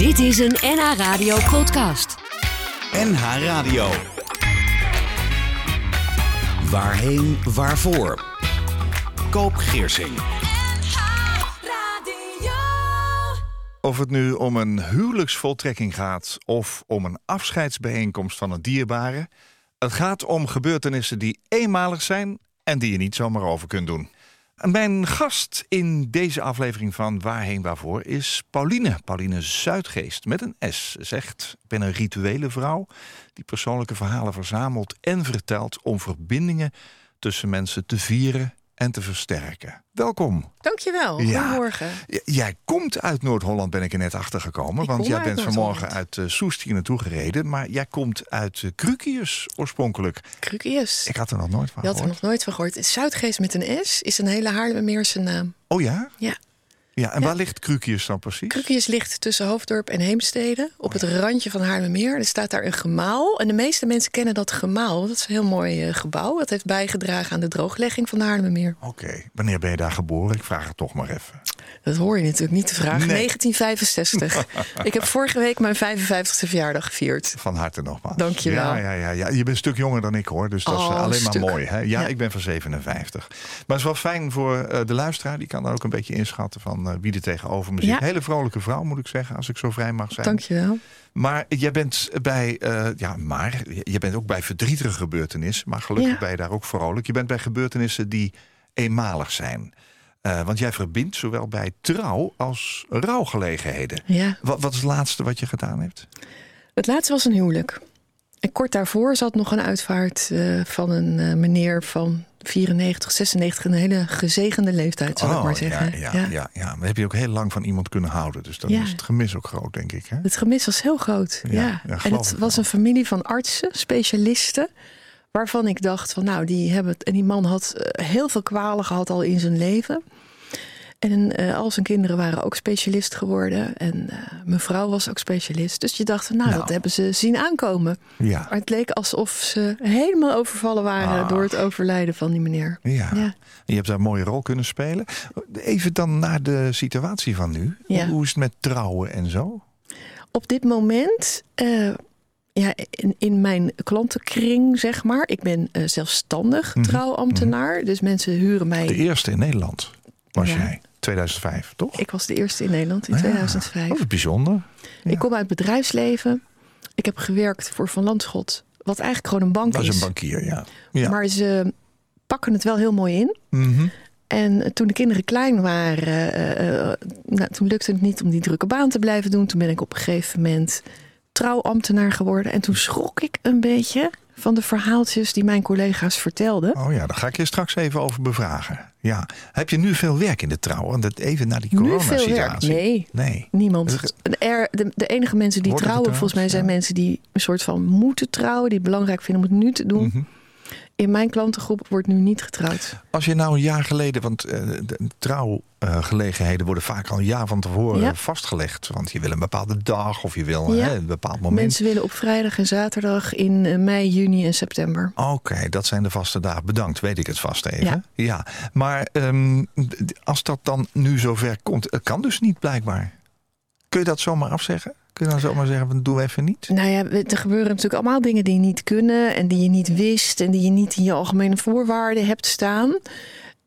Dit is een NH Radio podcast. NH Radio. Waarheen, waarvoor? Koop Geersing. Of het nu om een huwelijksvoltrekking gaat of om een afscheidsbijeenkomst van een dierbare. Het gaat om gebeurtenissen die eenmalig zijn en die je niet zomaar over kunt doen. Mijn gast in deze aflevering van Waarheen Waarvoor is Pauline. Pauline Zuidgeest met een S. Zegt, ik ben een rituele vrouw die persoonlijke verhalen verzamelt en vertelt om verbindingen tussen mensen te vieren en te versterken. Welkom. Dankjewel. Ja. Goedemorgen. Jij komt uit Noord-Holland, ben ik er net achter gekomen. Want jij bent vanmorgen uit uh, Soest hier naartoe gereden. Maar jij komt uit uh, Krukius oorspronkelijk. Krukius. Ik had er nog nooit van Je had er gehoord. nog nooit van gehoord. Zuidgeest met een S is een hele Haarlemmermeerse naam. Oh ja? Ja. Ja, en Ja. waar ligt Krukius dan precies? Krukius ligt tussen Hoofddorp en Heemstede. Op het randje van Haarlemmermeer. Er staat daar een gemaal. En de meeste mensen kennen dat gemaal. Dat is een heel mooi eh, gebouw. Dat heeft bijgedragen aan de drooglegging van de Haarlemmermeer. Oké, wanneer ben je daar geboren? Ik vraag het toch maar even. Dat hoor je natuurlijk niet te vragen. Nee. 1965. Ik heb vorige week mijn 55ste verjaardag gevierd. Van harte nogmaals. Dankjewel. Ja, ja, ja, ja. Je bent een stuk jonger dan ik hoor. Dus dat is Oh, eh, alleen maar mooi. Hè? Ja, ik ben van 57. Maar het is wel fijn voor eh, de luisteraar. Die kan dan ook een beetje inschatten van eh, wie er tegenover me zit. Ja. Hele vrolijke vrouw moet ik zeggen. Als ik zo vrij mag zijn. Dankjewel. Maar jij bent bij, eh, ja, maar je bent ook bij verdrietige gebeurtenissen. Maar gelukkig Ja. ben je daar ook vrolijk. Je bent bij gebeurtenissen die eenmalig zijn. Eh, want jij verbindt zowel bij trouw als rouwgelegenheden. Ja. Wat, wat is het laatste wat je gedaan hebt? Het laatste was een huwelijk. En kort daarvoor zat nog een uitvaart van een meneer van 94, 96. Een hele gezegende leeftijd, zal ik maar zeggen. Oh, Ja, ja, ja. ja. Maar heb je ook heel lang van iemand kunnen houden. Dus dan Ja. is het gemis ook groot, denk ik. Hè? Het gemis was heel groot. Ja, en het was een familie van artsen, specialisten. Waarvan ik dacht van nou, die hebben het. En die man had eh, heel veel kwalen gehad al in zijn leven. En eh, al zijn kinderen waren ook specialist geworden. En eh, mijn vrouw was ook specialist. Dus je dacht nou, Nou. dat hebben ze zien aankomen. Ja. Maar het leek alsof ze helemaal overvallen waren Ah. door het overlijden van die meneer. Ja. Ja. Je hebt daar een mooie rol kunnen spelen. Even dan naar de situatie van nu. Ja. Hoe is het met trouwen en zo? Op dit moment, eh, ja, in, in mijn klantenkring, zeg maar. Ik ben zelfstandig Mhm. trouwambtenaar. Dus mensen huren mij. De eerste in Nederland was Ja. jij. 2005, toch? Ik was de eerste in Nederland in Ja. 2005. Dat is bijzonder. ja. Ik kom uit bedrijfsleven. Ik heb gewerkt voor Van Landschot. Wat eigenlijk gewoon een bank Dat is is. een bankier, ja. ja. Maar ze pakken het wel heel mooi in. Mhm. En toen de kinderen klein waren, eh, eh, nou, toen lukte het niet om die drukke baan te blijven doen. Toen ben ik op een gegeven moment trouwambtenaar geworden. En toen schrok ik een beetje van de verhaaltjes die mijn collega's vertelden. Oh ja, daar ga ik je straks even over bevragen. Ja. Heb je nu veel werk in de trouw? Even naar die coronasituatie. Nee, Nee. niemand. Er, de, de enige mensen die Worden trouwen, volgens mij, zijn ja. mensen die een soort van moeten trouwen. Die het belangrijk vinden om het nu te doen. Mhm. In mijn klantengroep wordt nu niet getrouwd. Als je nou een jaar geleden, want de trouwgelegenheden worden vaak al een jaar van tevoren Ja. vastgelegd. Want je wil een bepaalde dag of je wil Ja. hè, een bepaald moment. Mensen willen op vrijdag en zaterdag in eh, mei, juni en september. Oké, dat zijn de vaste dagen. Bedankt, weet ik het vast even. Ja, Ja. maar ehm, als dat dan nu zover komt, het kan dus niet blijkbaar. Kun je dat zomaar afzeggen? Kun je dan zomaar zeggen, van, doe even niet? Nou ja, er gebeuren natuurlijk allemaal dingen die je niet kunnen en die je niet wist en die je niet in je algemene voorwaarden hebt staan.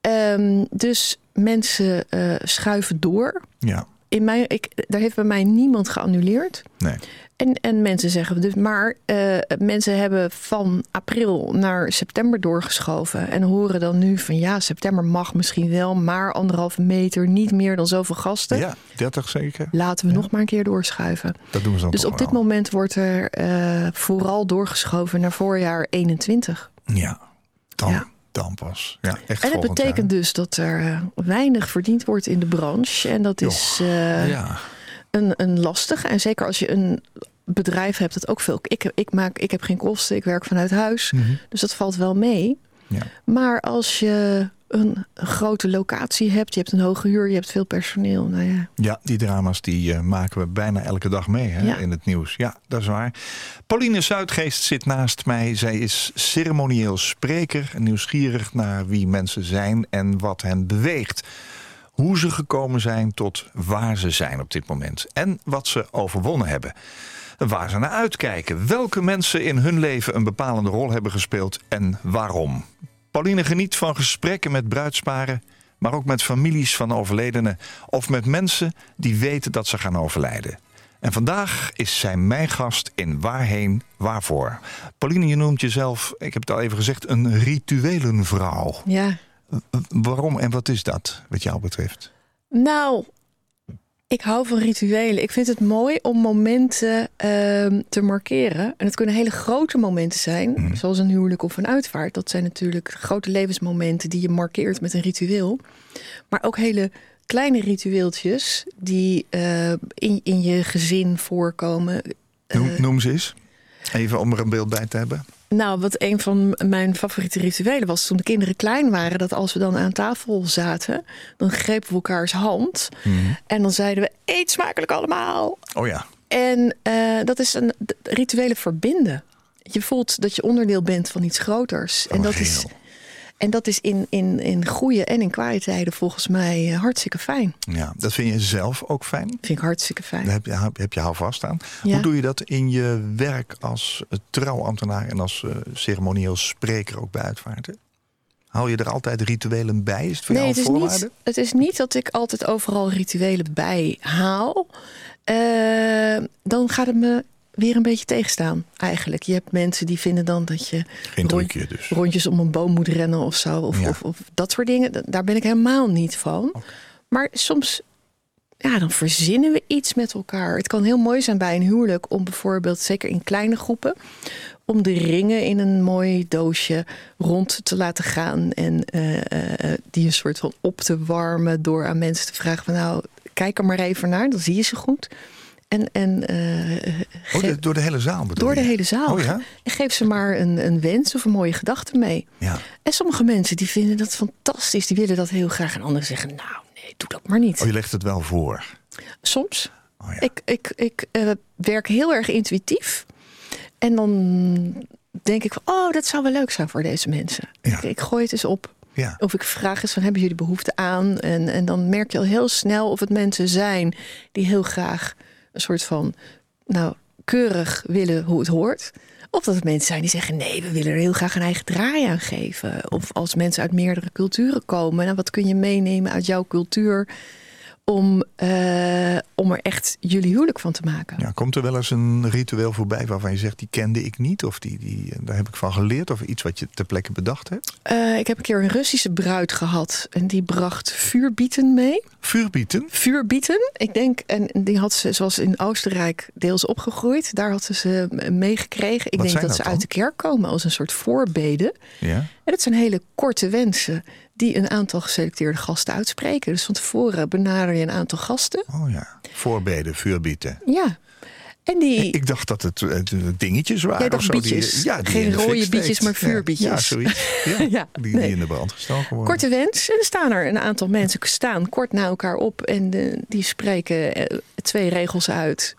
Ehm, dus mensen eh, schuiven door. Ja, In mijn, ik, daar heeft bij mij niemand geannuleerd. nee. En, en mensen zeggen dus, maar eh, mensen hebben van april naar september doorgeschoven. En horen dan nu van ja, september mag misschien wel, maar anderhalve meter, niet meer dan zoveel gasten. Ja, 30 zeker. Laten we nog maar een keer doorschuiven. Dat doen ze dan Dus op dit moment wordt er eh, vooral doorgeschoven naar voorjaar 21. Ja, dan, Ja. dan pas. Ja, echt En dat betekent dus dat er eh, weinig verdiend wordt in de branche. En dat is. Ja, een, een lastig. En zeker als je een bedrijf hebt dat ook veel. Ik, ik, maak, ik heb geen kosten, ik werk vanuit huis. Mhm. Dus dat valt wel mee. ja. Maar als je een grote locatie hebt, je hebt een hoge huur, je hebt veel personeel. Nou ja, Ja, die drama's die eh, maken we bijna elke dag mee hè, Ja. in het nieuws. Ja, dat is waar. Pauline Zuidgeest zit naast mij. Zij is ceremonieel spreker, nieuwsgierig naar wie mensen zijn en wat hen beweegt Hoe ze gekomen zijn tot waar ze zijn op dit moment. En wat ze overwonnen hebben. Waar ze naar uitkijken. Welke mensen in hun leven een bepalende rol hebben gespeeld en waarom. Pauline geniet van gesprekken met bruidsparen, maar ook met families van overledenen of met mensen die weten dat ze gaan overlijden. En vandaag is zij mijn gast in Waarheen, Waarvoor. Pauline, je noemt jezelf, ik heb het al even gezegd, een rituelenvrouw. Ja. Waarom en wat is dat, wat jou betreft? Nou, ik hou van rituelen. Ik vind het mooi om momenten ehm, te markeren. En het kunnen hele grote momenten zijn, Mhm. zoals een huwelijk of een uitvaart. Dat zijn natuurlijk grote levensmomenten die je markeert met een ritueel. Maar ook hele kleine ritueeltjes die eh, in, in je gezin voorkomen. Noem, Eh, noem ze eens. Even om er een beeld bij te hebben. Nou, wat een van mijn favoriete rituelen was toen de kinderen klein waren, dat als we dan aan tafel zaten, dan grepen we elkaars hand en dan zeiden we: eet smakelijk allemaal. Oh ja. En eh, dat is een rituele verbinden. Je voelt dat je onderdeel bent van iets groters. Van en een dat is. En dat is in, in, in goede en in kwaaie tijden volgens mij eh, hartstikke fijn. ja. Dat vind je zelf ook fijn? Vind ik hartstikke fijn. Daar heb je, heb je houvast aan. Ja. Hoe doe je dat in je werk als eh, trouwambtenaar en als eh, ceremonieel spreker ook bij uitvaarten? Hou je er altijd rituelen bij? Is het voor Nee, jou het is, voorwaarde? niet, het is niet dat ik altijd overal rituelen bij haal. Dan gaat het me weer een beetje tegenstaan, eigenlijk. Je hebt mensen die vinden dan dat je Geen rond- dus. rondjes om een boom moet rennen of zo. Of, Ja. of, of dat soort dingen. Da- Daar ben ik helemaal niet van. Maar soms, ja, dan verzinnen we iets met elkaar. Het kan heel mooi zijn bij een huwelijk om bijvoorbeeld, zeker in kleine groepen, om de ringen in een mooi doosje rond te laten gaan. En eh, eh, die een soort van op te warmen door aan mensen te vragen van nou, kijk er maar even naar, dan zie je ze goed. En, en eh, Oh, de- door de hele zaal bedoel door de hele zaal. Oh ja? En geef ze maar een, een wens of een mooie gedachte mee. Ja. En sommige mensen die vinden dat fantastisch, die willen dat heel graag. En anderen zeggen, nou nee, doe dat maar niet. Oh, je legt het wel voor. Soms. Oh ja. Ik, ik, ik eh, werk heel erg intuïtief. En dan denk ik van, oh, dat zou wel leuk zijn voor deze mensen. Ja. Ik, ik gooi het eens op. ja. Of ik vraag eens van, hebben jullie behoefte aan? En, en dan merk je al heel snel of het mensen zijn die heel graag een soort van, nou, keurig willen hoe het hoort. Of dat het mensen zijn die zeggen, nee, we willen er heel graag een eigen draai aan geven. Of als mensen uit meerdere culturen komen, nou, wat kun je meenemen uit jouw cultuur om, eh, om er echt jullie huwelijk van te maken? Ja, komt er wel eens een ritueel voorbij waarvan je zegt, die kende ik niet? Of die, die, daar heb ik van geleerd? Of iets wat je ter plekke bedacht hebt? Eh, ik heb een keer een Russische bruid gehad en die bracht vuurbieten mee. Vuurbieten? vuurbieten. Ik denk, en die had ze, zoals in Oostenrijk, deels opgegroeid. Daar had ze ze meegekregen. Ik Wat denk dat ze uit de kerk komen als een soort voorbeden. Ja. En dat zijn hele korte wensen die een aantal geselecteerde gasten uitspreken. Dus van tevoren benader je een aantal gasten. Oh ja. Voorbeden, vuurbieten. Ja. En die. Ik dacht dat het dingetjes waren. Of zo, bietjes. Die, ja, die Geen rode bietjes, maar vuurbietjes. Ja, zoiets. Ja, Ja, die, nee. die in de brand gestoken worden. Korte wens. En er staan er een aantal mensen staan kort na elkaar op. En de, die spreken eh, twee regels uit.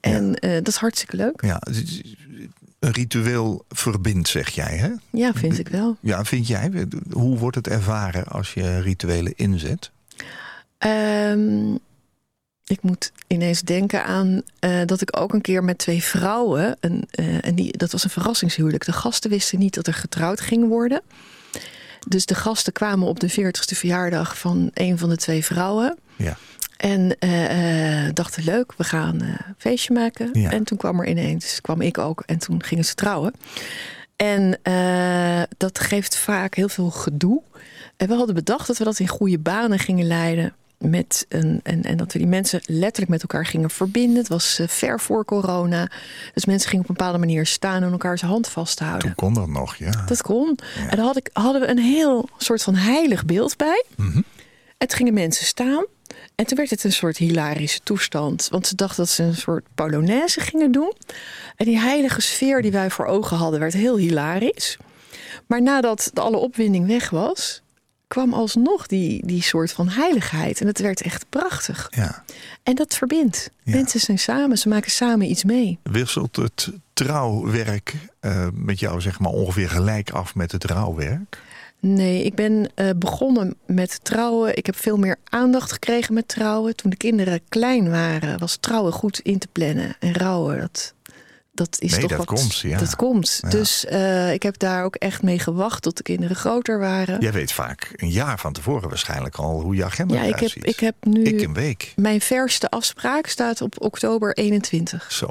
En eh, dat is hartstikke leuk. Ja, een ritueel verbindt, zeg jij, hè? Ja, vind ik wel. Ja, vind jij? Hoe wordt het ervaren als je rituelen inzet? Ehm, ik moet ineens denken aan eh, dat ik ook een keer met twee vrouwen. Een, eh, en die, dat was een verrassingshuwelijk. De gasten wisten niet dat er getrouwd ging worden. Dus de gasten kwamen op de 40ste verjaardag van een van de twee vrouwen. Ja. En eh, eh, dachten leuk, we gaan eh, een feestje maken. Ja. En toen kwam er ineens, kwam ik ook. En toen gingen ze trouwen. En eh, dat geeft vaak heel veel gedoe. En we hadden bedacht dat we dat in goede banen gingen leiden. Met een, en, en dat we die mensen letterlijk met elkaar gingen verbinden. Het was eh, ver voor corona. Dus mensen gingen op een bepaalde manier staan en elkaars hand vasthouden. Toen kon dat nog, ja. Dat kon. En had ik, hadden we een heel soort van heilig beeld bij. Mhm. Toen gingen mensen staan. En toen werd het een soort hilarische toestand. Want ze dachten dat ze een soort polonaise gingen doen. En die heilige sfeer die wij voor ogen hadden, werd heel hilarisch. Maar nadat de alle opwinding weg was, kwam alsnog die, die soort van heiligheid. En het werd echt prachtig. ja. En dat verbindt. Ja. Mensen zijn samen, ze maken samen iets mee. Wisselt het trouwwerk eh, met jou zeg maar ongeveer gelijk af met het rouwwerk? Nee, ik ben uh, begonnen met trouwen. Ik heb veel meer aandacht gekregen met trouwen. Toen de kinderen klein waren, was trouwen goed in te plannen. En rouwen, dat, dat is nee, toch dat wat... komt, ja. Dat komt. Ja. Dus uh, ik heb daar ook echt mee gewacht tot de kinderen groter waren. Jij weet vaak een jaar van tevoren waarschijnlijk al hoe je agenda ja, ik eruit heb, ziet. ik heb nu... Ik een week. Mijn verste afspraak staat op oktober 21. Zo.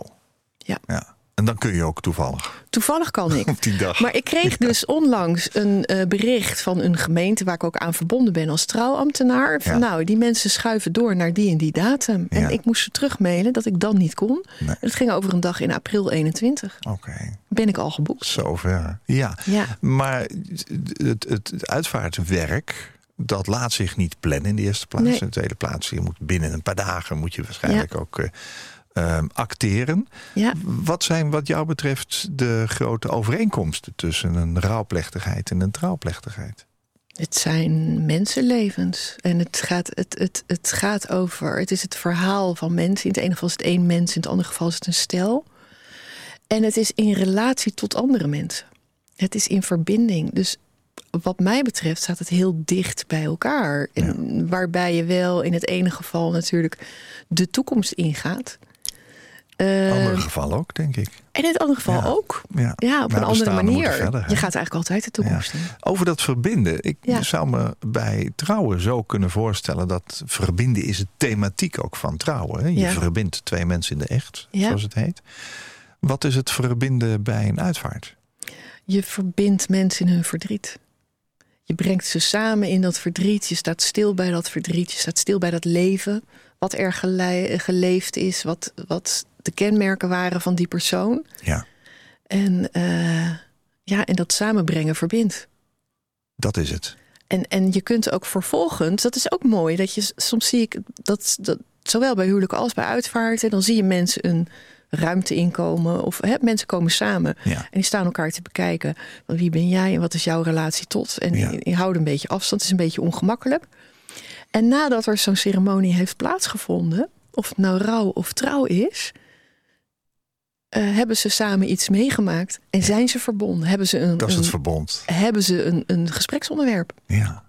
Ja. ja. En dan kun je ook toevallig Toevallig kan ik. op die dag. Maar ik kreeg dus onlangs een uh, bericht van een gemeente waar ik ook aan verbonden ben als trouwambtenaar. Van Ja. nou, die mensen schuiven door naar die en die datum. En ik moest ze terugmailen dat ik dan niet kon. Nee. Het ging over een dag in april 21. Oké, Ben ik al geboekt. zover. Ja. Ja. Maar het, het, het uitvaartwerk, dat laat zich niet plannen in de eerste plaats. Nee. In de tweede plaats, je moet binnen een paar dagen moet je waarschijnlijk ook eh, ehm, acteren. Ja. Wat zijn wat jou betreft de grote overeenkomsten tussen een rouwplechtigheid en een trouwplechtigheid? Het zijn mensenlevens. En het gaat, het, het, het gaat over. Het is het verhaal van mensen. In het ene geval is het één mens, in het andere geval is het een stel. En het is in relatie tot andere mensen. Het is in verbinding. Dus wat mij betreft staat het heel dicht bij elkaar. En Waarbij je wel in het ene geval natuurlijk de toekomst ingaat. In Eh, andere geval ook, denk ik. en in het andere geval Ja. ook. Ja, Ja, op een andere manier. verder, je gaat eigenlijk altijd de toekomst in. Over dat verbinden. Ik zou me bij trouwen zo kunnen voorstellen dat verbinden is het thematiek ook van trouwen. Hè? Je verbindt twee mensen in de echt, zoals het heet. Wat is het verbinden bij een uitvaart? Je verbindt mensen in hun verdriet. Je brengt ze samen in dat verdriet. Je staat stil bij dat verdriet. Je staat stil bij dat leven. Wat er gele- geleefd is. Wat, wat de kenmerken waren van die persoon. Ja, En, eh, ja, en dat samenbrengen verbindt. dat is het. En, en je kunt ook vervolgens, dat is ook mooi, dat je soms zie ik dat, dat zowel bij huwelijken als bij uitvaarten, dan zie je mensen een ruimte inkomen of hè, mensen komen samen Ja. en die staan elkaar te bekijken. Wie ben jij en wat is jouw relatie tot? En Ja. je, houdt een beetje afstand, het is een beetje ongemakkelijk. En nadat er zo'n ceremonie heeft plaatsgevonden, of het nou rouw of trouw is, eh, hebben ze samen iets meegemaakt en zijn ze verbonden? Hebben ze een, Dat is het een- verbond. hebben ze een, een gespreksonderwerp? Ja.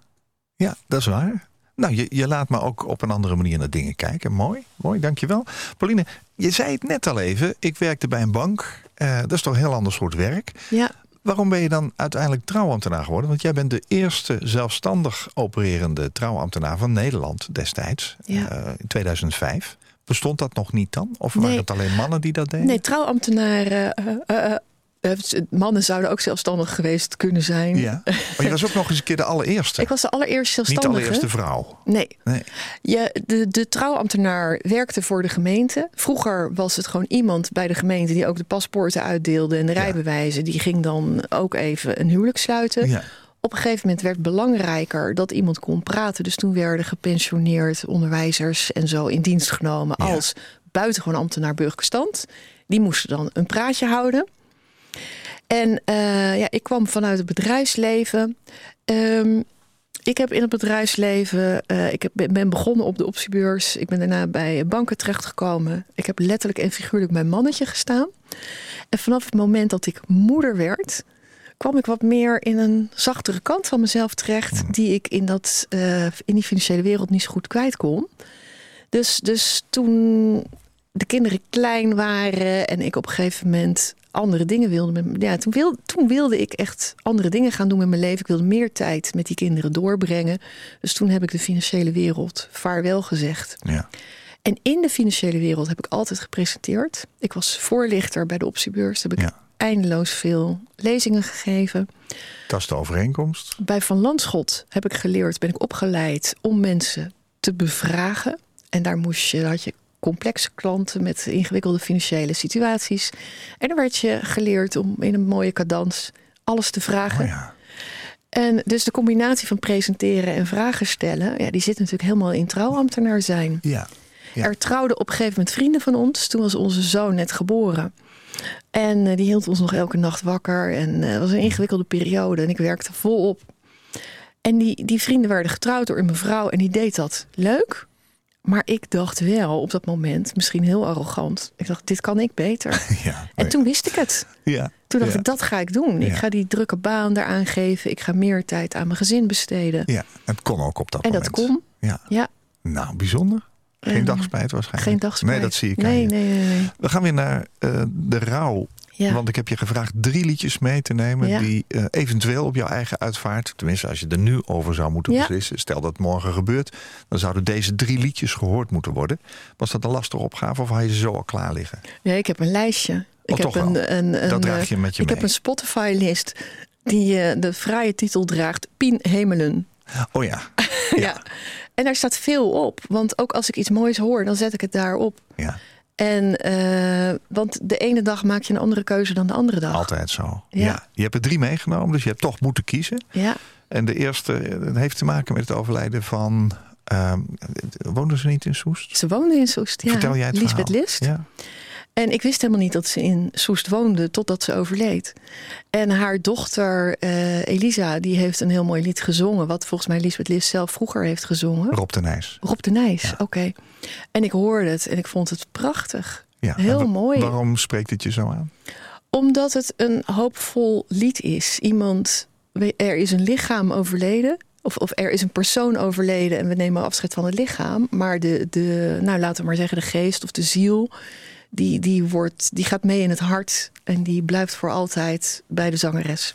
ja, dat is waar. Nou, je, je laat me ook op een andere manier naar dingen kijken. Mooi, mooi, dankjewel. Pauline, je zei het net al even. Ik werkte bij een bank. Eh, dat is toch een heel ander soort werk. Ja, Waarom ben je dan uiteindelijk trouwambtenaar geworden? Want jij bent de eerste zelfstandig opererende trouwambtenaar van Nederland destijds. Ja. eh, in 2005. Bestond dat nog niet dan? Of waren het alleen mannen die dat deden? nee, trouwambtenaren. eh, eh, eh, mannen zouden ook zelfstandig geweest kunnen zijn. Ja. Maar je was ook nog eens een keer de allereerste. Ik was de allereerste niet de zelfstandige. allereerste vrouw. Nee, Nee. je, de, de trouwambtenaar werkte voor de gemeente. Vroeger was het gewoon iemand bij de gemeente die ook de paspoorten uitdeelde en de Ja. rijbewijzen. Die ging dan ook even een huwelijk sluiten. Ja. Op een gegeven moment werd het belangrijker dat iemand kon praten. Dus toen werden gepensioneerd onderwijzers en zo in dienst genomen Ja. als buitengewoon ambtenaar burgerlijke stand. Die moesten dan een praatje houden. En eh, ja, ik kwam vanuit het bedrijfsleven. Ehm, ik heb in het bedrijfsleven, eh, ik heb, ben begonnen op de optiebeurs. Ik ben daarna bij banken terechtgekomen. Ik heb letterlijk en figuurlijk mijn mannetje gestaan. En vanaf het moment dat ik moeder werd, kwam ik wat meer in een zachtere kant van mezelf terecht, die ik in, dat, eh, in die financiële wereld niet zo goed kwijt kon. Dus, dus toen de kinderen klein waren en ik op een gegeven moment andere dingen wilde. Met, ja, toen, wilde, toen wilde ik echt andere dingen gaan doen met mijn leven. Ik wilde meer tijd met die kinderen doorbrengen. Dus toen heb ik de financiële wereld vaarwel gezegd. Ja. En in de financiële wereld heb ik altijd gepresenteerd. Ik was voorlichter bij de optiebeurs. Heb ik Ja. Eindeloos veel lezingen gegeven. Dat is de overeenkomst. Bij Van Landschot heb ik geleerd, ben ik opgeleid om mensen te bevragen. En daar moest je, had je complexe klanten met ingewikkelde financiële situaties. En dan werd je geleerd om in een mooie cadans alles te vragen. Oh ja. En dus de combinatie van presenteren en vragen stellen, ja, die zit natuurlijk helemaal in trouwambtenaar zijn. Ja. Ja. Er trouwden op een gegeven moment vrienden van ons. Toen was onze zoon net geboren. En eh, die hield ons nog elke nacht wakker. En eh, het was een ingewikkelde periode. En ik werkte volop. En die, die vrienden werden getrouwd door een mevrouw. En die deed dat leuk. Maar ik dacht wel op dat moment, misschien heel arrogant. Ik dacht, dit kan ik beter. Ja. En toen wist ik het. ja. Toen dacht Ja. ik, dat ga ik doen. Ik ga die drukke baan daaraan geven. Ik ga meer tijd aan mijn gezin besteden. Ja, het kon ook op dat en moment. dat kon. Ja. Ja. Nou, bijzonder. Geen En, dagspijt waarschijnlijk. Geen dagspijt. Nee, dat zie ik Nee, nee, nee. nee. We gaan weer naar eh, de rouw. Ja. Want ik heb je gevraagd drie liedjes mee te nemen... Ja. die eh, eventueel op jouw eigen uitvaart... tenminste, als je er nu over zou moeten Ja. beslissen... stel dat het morgen gebeurt... dan zouden deze drie liedjes gehoord moeten worden. Was dat een lastige opgave of had je ze zo al klaar liggen? Nee, ik heb een lijstje. Ik Oh, heb een, een, een, Dat draag eh, je met je Ik mee. heb een Spotify-list die eh, de fraaie titel draagt: Pien Hemelen. Oh ja, Ja. En daar staat veel op. Want ook als ik iets moois hoor, dan zet ik het daarop. ja En, eh, want de ene dag maak je een andere keuze dan de andere dag. altijd zo. Ja. Ja. Je hebt er drie meegenomen, dus je hebt toch moeten kiezen. Ja, En de eerste eh, dat heeft te maken met het overlijden van... ehm woonden ze niet in Soest? ze woonde in Soest. Ja. Vertel jij het Lisbeth. List. Ja. En ik wist helemaal niet dat ze in Soest woonde totdat ze overleed. En haar dochter eh, Elisa, die heeft een heel mooi lied gezongen. Wat volgens mij Lisbeth List zelf vroeger heeft gezongen. Rob de Nijs. Rob de Nijs, Ja. oké. En ik hoorde het en ik vond het prachtig. Ja. Heel mooi. Waarom spreekt het je zo aan? Omdat het een hoopvol lied is. Iemand, er is een lichaam overleden. Of, of er is een persoon overleden en we nemen afscheid van het lichaam. Maar de, de nou laten we maar zeggen, de geest of de ziel, die, die, wordt, die gaat mee in het hart. En die blijft voor altijd bij de zangeres.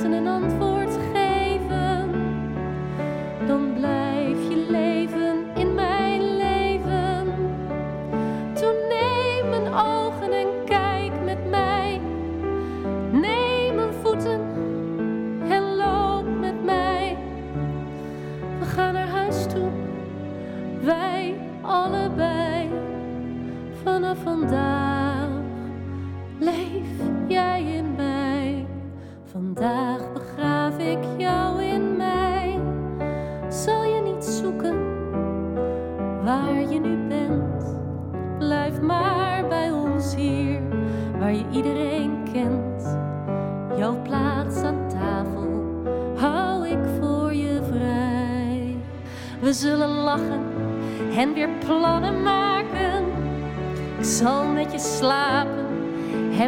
Praten en antwoord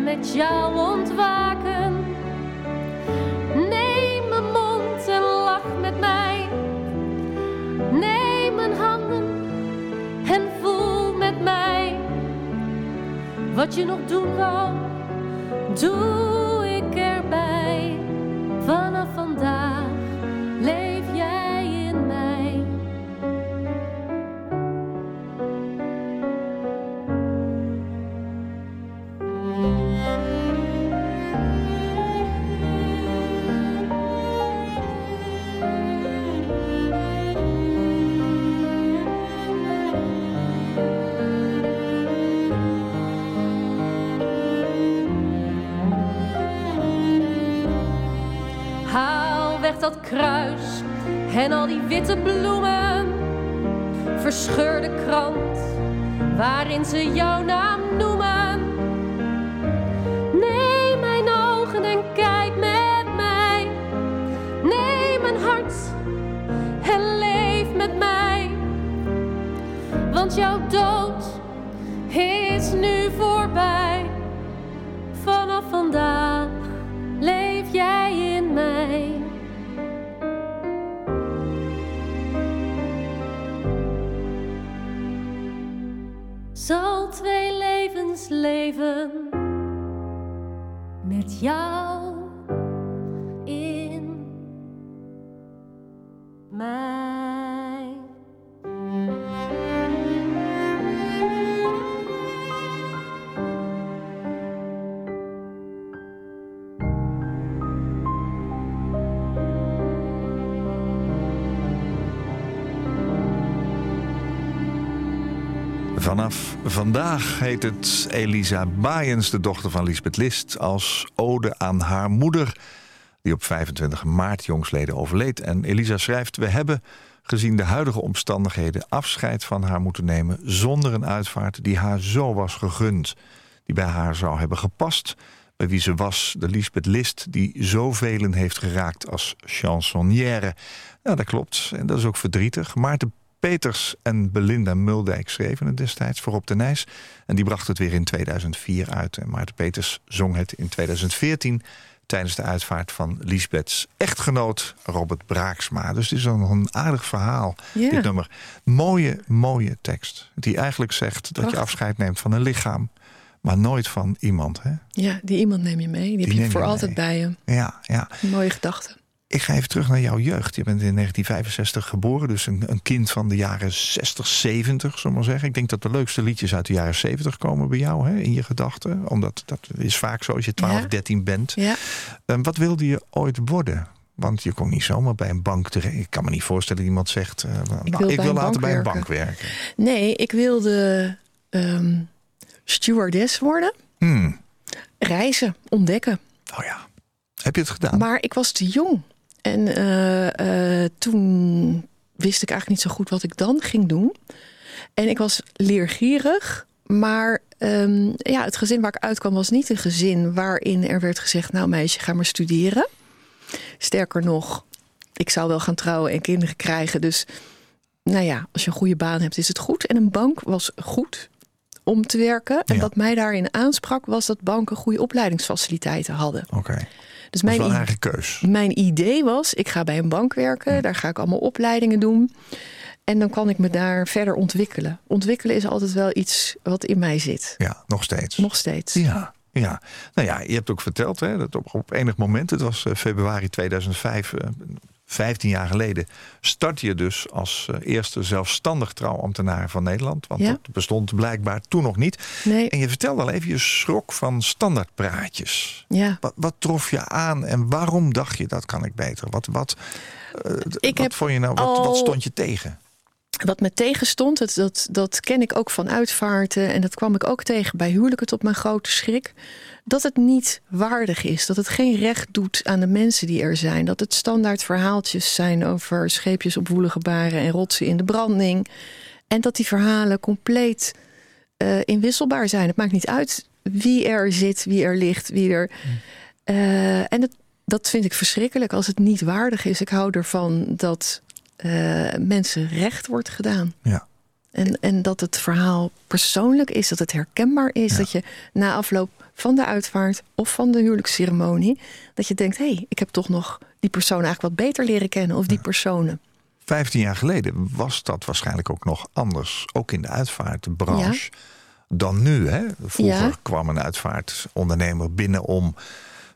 met jou ontwaken. Neem mijn mond en lach met mij. Neem mijn handen en voel met mij. Wat je nog doen wou, doe en al die witte bloemen. Verscheur de krant waarin ze jouw naam noemen. Neem mijn ogen en kijk met mij. Neem mijn hart en leef met mij. Want jouw dood is nu voorbij. Vandaag heet het Elisa Baaiens, de dochter van Lisbeth List, als ode aan haar moeder, die op 25 maart jongsleden overleed. En Elisa schrijft: We hebben, gezien de huidige omstandigheden, afscheid van haar moeten nemen zonder een uitvaart die haar zo was gegund, die bij haar zou hebben gepast. Bij wie ze was, de Lisbeth List, die zoveel heeft geraakt als chansonnière. Nou, dat klopt. En dat is ook verdrietig. Maarten Peters en Belinda Muldijk schreven het destijds voor Op de Nijs. En die bracht het weer in 2004 uit. En Maarten Peters zong het in 2014 tijdens de uitvaart van Lisbeths echtgenoot Robert Braaksma. Dus het is een aardig verhaal, dit nummer. Mooie, mooie tekst. Die eigenlijk zegt dat je afscheid neemt van een lichaam... maar nooit van iemand. Hè? Ja, die iemand neem je mee. Die, heb je voor altijd bij je. Ja, ja. Een mooie gedachte. Ik ga even terug naar jouw jeugd. Je bent in 1965 geboren, dus een, een kind van de jaren 60, 70, zullen we maar zeggen. Ik denk dat de leukste liedjes uit de jaren 70 komen bij jou, hè, in je gedachten. Omdat dat is vaak zo als je 12, Ja. 13 bent. Ja. En wat wilde je ooit worden? Want je kon niet zomaar bij een bank terecht. Ik kan me niet voorstellen dat iemand zegt... eh, nou, wil ik bij wil later bij een bank werken. Nee, ik wilde ehm, stewardess worden. Hmm. Reizen, ontdekken. Oh ja. Heb je het gedaan? Maar ik was te jong. En eh, eh, toen wist ik eigenlijk niet zo goed wat ik dan ging doen. En ik was leergierig. Maar ehm, ja, het gezin waar ik uitkwam was niet een gezin waarin er werd gezegd... nou meisje, ga maar studeren. Sterker nog, ik zou wel gaan trouwen en kinderen krijgen. Dus nou ja, als je een goede baan hebt, is het goed. En een bank was goed om te werken. En Ja. wat mij daarin aansprak, was dat banken goede opleidingsfaciliteiten hadden. Oké. Dus Dat is mijn, wel een i- eigen keus. mijn idee was, ik ga bij een bank werken. Daar ga ik allemaal opleidingen doen. En dan kan ik me daar verder ontwikkelen. Ontwikkelen is altijd wel iets wat in mij zit. Ja, nog steeds. Nog steeds. Ja, ja. Nou ja, je hebt ook verteld hè, dat op, op enig moment, het was eh, februari 2005, eh, 15 jaar geleden, start je dus als eh, eerste zelfstandig trouwambtenaar van Nederland. Want Ja. dat bestond blijkbaar toen nog niet. Nee, En je vertelde al even, je schrok van standaardpraatjes. ja. Wat, wat trof je aan en waarom dacht je dat kan ik beter? Wat, wat, eh, Ik wat heb vond je nou, wat, al- wat stond je tegen? Wat me tegenstond, dat, dat, dat ken ik ook van uitvaarten. En dat kwam ik ook tegen bij huwelijken tot mijn grote schrik. Dat het niet waardig is. Dat het geen recht doet aan de mensen die er zijn. Dat het standaard verhaaltjes zijn over scheepjes op woelige baren en rotsen in de branding. En dat die verhalen compleet eh, inwisselbaar zijn. Het maakt niet uit wie er zit, wie er ligt, wie er. Eh, en dat vind ik verschrikkelijk als het niet waardig is. Ik hou ervan dat eh, mensen recht wordt gedaan. Ja. En, en dat het verhaal persoonlijk is, dat het herkenbaar is. Ja. Dat je na afloop van de uitvaart of van de huwelijksceremonie... dat je denkt, hé, hey, ik heb toch nog die persoon eigenlijk wat beter leren kennen. Of die personen. 15 jaar geleden was dat waarschijnlijk ook nog anders. Ook in de uitvaartbranche. Dan nu. Hè? Vroeger kwam een uitvaartondernemer binnen om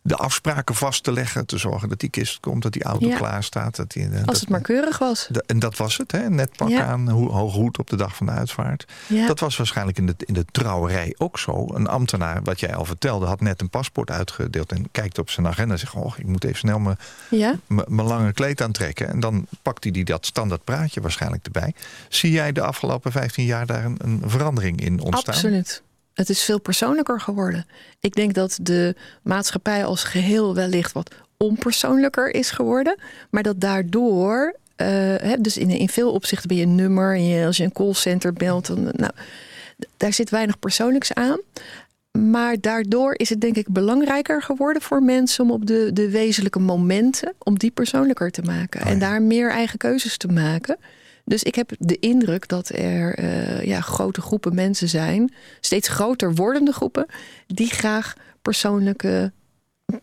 de afspraken vast te leggen. Te zorgen dat die kist komt, dat die auto Ja. klaar staat. Dat die, eh, Als dat- het maar keurig was. de- en dat was het, hè? net pak Ja. aan, ho- hoge hoed op de dag van de uitvaart. Ja. Dat was waarschijnlijk in de, in de trouwerij ook zo. Een ambtenaar, wat jij al vertelde, had net een paspoort uitgedeeld... en kijkt op zijn agenda en zegt... Oh, ik moet even snel mijn Ja, lange kleed aantrekken. En dan pakt hij die dat standaard praatje waarschijnlijk erbij. Zie jij de afgelopen 15 jaar daar een, een verandering in ontstaan? absoluut. Het is veel persoonlijker geworden. Ik denk dat de maatschappij als geheel wellicht wat onpersoonlijker is geworden. Maar dat daardoor, eh, dus in, in veel opzichten ben je een nummer. En je, als je een callcenter belt, dan, nou, daar zit weinig persoonlijks aan. Maar daardoor is het denk ik belangrijker geworden voor mensen om op de, de wezenlijke momenten, om die persoonlijker te maken. Oh ja. En daar meer eigen keuzes te maken. Dus ik heb de indruk dat er eh, ja, grote groepen mensen zijn, steeds groter wordende groepen, die graag persoonlijke,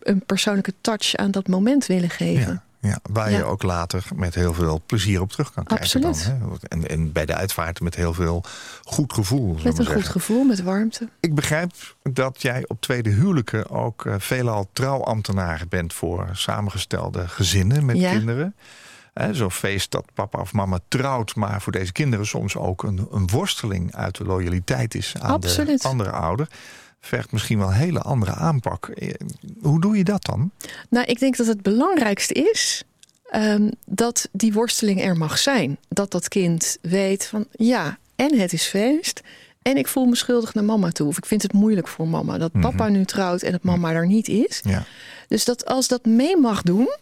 een persoonlijke touch aan dat moment willen geven. Ja, Ja, waar Ja. je ook later met heel veel plezier op terug kan kijken. Absoluut. Dan, hè? En, en bij de uitvaart met heel veel goed gevoel. Met een zeggen. goed gevoel, met warmte. Ik begrijp dat jij op tweede huwelijken ook eh, veelal trouwambtenaar bent voor samengestelde gezinnen met Ja. kinderen. Hè, Zo'n feest dat papa of mama trouwt, maar voor deze kinderen soms ook een, een worsteling uit de loyaliteit is aan Absoluut. de andere ouder. Vergt misschien wel een hele andere aanpak. Eh, Hoe doe je dat dan? Nou, ik denk dat het belangrijkste is ehm, dat die worsteling er mag zijn. Dat dat kind weet van ja, en het is feest. En ik voel me schuldig naar mama toe. Of ik vind het moeilijk voor mama. Dat papa nu trouwt en dat mama er niet is. Ja, Dus dat als dat mee mag doen,